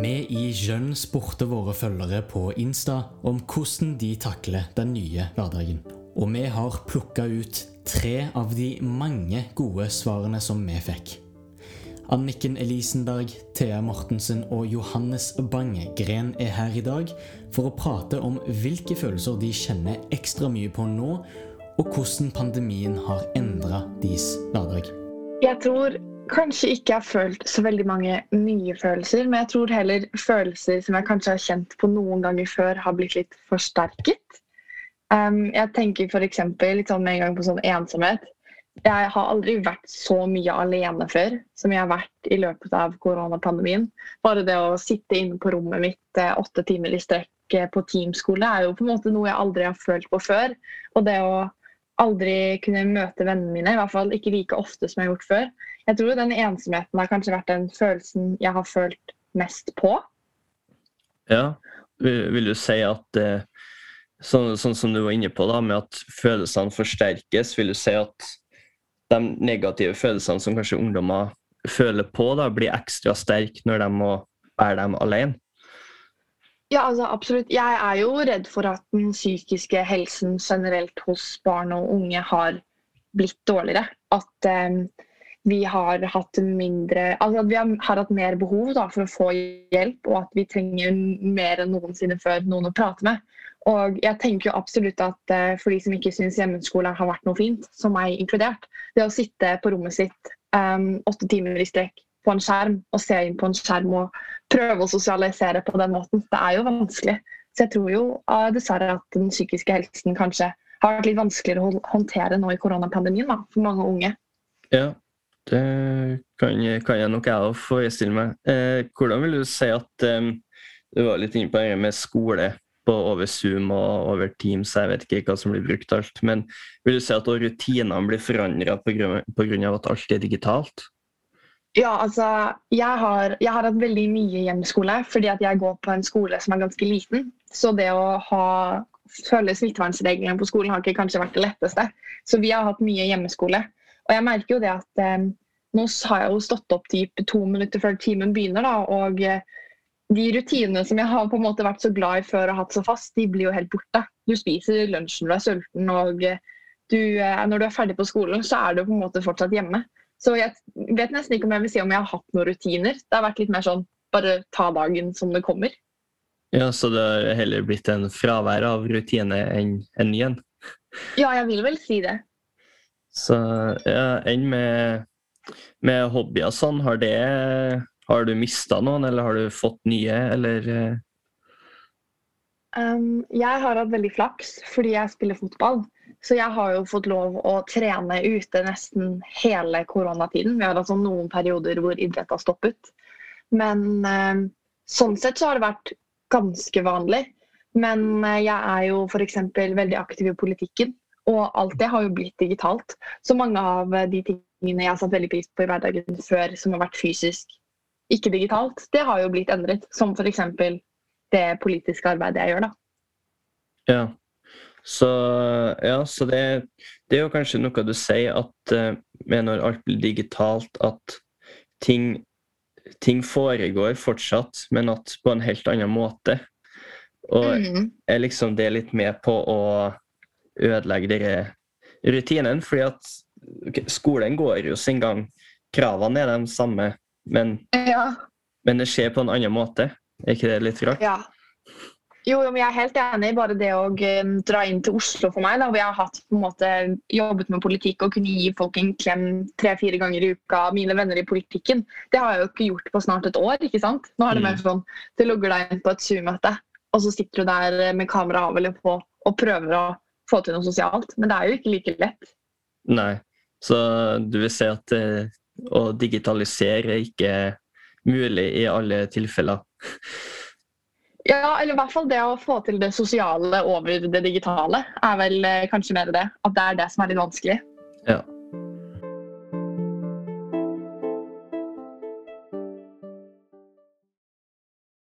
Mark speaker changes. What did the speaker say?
Speaker 1: Vi i Jønn spurte våre følgere på Insta om hvordan de takler den nye hverdagen. Og vi har plukka ut tre av de mange gode svarene som vi fikk. Anniken Elisenberg, Thea Mortensen og Johannes Bang-Gren er her i dag for å prate om hvilke følelser de kjenner ekstra mye på nå, og hvordan pandemien har endra deres hverdag.
Speaker 2: Jeg tror kanskje ikke har følt så veldig mange nye følelser, men jeg tror heller følelser som jeg kanskje har kjent på noen ganger før, har blitt litt forsterket. Um, jeg tenker f.eks. litt sånn med en gang på sånn ensomhet. Jeg har aldri vært så mye alene før som jeg har vært i løpet av koronapandemien. Bare det å sitte inne på rommet mitt eh, åtte timer i strekk eh, på teamskole er jo på en måte noe jeg aldri har følt på før. Og det å aldri kunne møte vennene mine, i hvert fall ikke like ofte som jeg har gjort før. Jeg tror den ensomheten har kanskje vært den følelsen jeg har følt mest på.
Speaker 3: Ja, vil, du si at eh, sånn, sånn, som du var inne på, da, med at følelsene forsterkes, vil du si at de negative følelsene som kanskje ungdommer føler på, da, blir ekstra sterke når de må bære dem alene?
Speaker 2: Ja, altså absolutt. Jeg er jo redd for at den psykiske helsen generelt hos barn og unge har blitt dårligere. At eh, vi har hatt mindre Altså at vi har, har hatt mer behov da, for å få hjelp, og at vi trenger mer enn noensinne før noen å prate med. Og jeg tenker jo absolutt at eh, for de som ikke syns hjemmeskole har vært noe fint, som meg inkludert, det å sitte på rommet sitt um, åtte timer i strekk på en skjerm og se inn på en skjerm og prøve å sosialisere på den måten, det er jo vanskelig. Så jeg tror jo uh, dessverre at den psykiske helsen kanskje har vært litt vanskeligere å håndtere nå i koronapandemien da, for mange unge.
Speaker 3: Ja, det kan, kan jeg nok jeg òg forestille meg. Eh, hvordan vil du si at um, Du var litt inne på det med skole på over Zoom og over Teams, jeg vet ikke hva som blir brukt alt. Men vil du si at rutinene blir forandra pga. at alt er digitalt?
Speaker 2: Ja, altså jeg har, jeg har, hatt veldig mye hjemmeskole fordi at jeg går på en skole som er ganske liten. Så det å ha, følge smittevernreglene på skolen har ikke kanskje vært det letteste. Så vi har hatt mye hjemmeskole. Og jeg merker jo det at eh, nå har jeg jo stått opp typ to minutter før timen begynner, da, og eh, de rutinene som jeg har på en måte vært så glad i før og hatt så fast, de blir jo helt borte. Du spiser lunsjen når du er sulten, og du, eh, når du er ferdig på skolen, så er du på en måte fortsatt hjemme. Så jeg vet nesten ikke om jeg vil si om jeg har hatt noen rutiner. Det har vært litt mer sånn bare ta dagen som det kommer.
Speaker 3: Ja, Så det har heller blitt en fravær av rutine enn en ny en?
Speaker 2: Ja, jeg vil vel si det.
Speaker 3: Så ja, enn med, med hobbyer sånn, har det har du mista noen, eller har du fått nye, eller?
Speaker 2: Um, jeg har hatt veldig flaks fordi jeg spiller fotball. Så jeg har jo fått lov å trene ute nesten hele koronatiden. Vi har hatt sånn noen perioder hvor idrett har stoppet. Men eh, sånn sett så har det vært ganske vanlig. Men eh, jeg er jo f.eks. veldig aktiv i politikken. Og alt det har jo blitt digitalt. Så mange av de tingene jeg har satt veldig pris på i hverdagen før, som har vært fysisk, ikke digitalt, det har jo blitt endret. Som f.eks. det politiske arbeidet jeg gjør, da.
Speaker 3: Ja. Så, ja, så det, det, er jo kanskje noe du sier, at uh, med når alt blir digitalt, at ting, ting, foregår fortsatt, men at på en helt annen måte. Og mm. er liksom det litt med på å ødelegge denne rutinen? Fordi at okay, skolen går jo sin gang. Kravene er de samme, men,
Speaker 2: ja.
Speaker 3: men det skjer på en annen måte. Er ikke det litt rart?
Speaker 2: Ja. Jo, men jeg er helt enig. i Bare det å um, dra inn til Oslo for meg, da, hvor jeg har hatt, på en måte, jobbet med politikk og kunne gi folk en klem tre-fire ganger i uka, mine venner i politikken, det har jeg jo ikke gjort på snart et år. ikke sant? Nå er det mer mm. sånn du logger deg inn på et Zoom-møte, og så sitter du der med kamera av eller på og prøver å få til noe sosialt. Men det er jo ikke like lett.
Speaker 3: Nei, så du vil si at eh, å digitalisere er ikke mulig i alle tilfeller.
Speaker 2: Ja, eller i hvert fall det å få til det sosiale over det digitale er vel eh, kanskje mer det. At det er det som er litt vanskelig.
Speaker 3: Ja.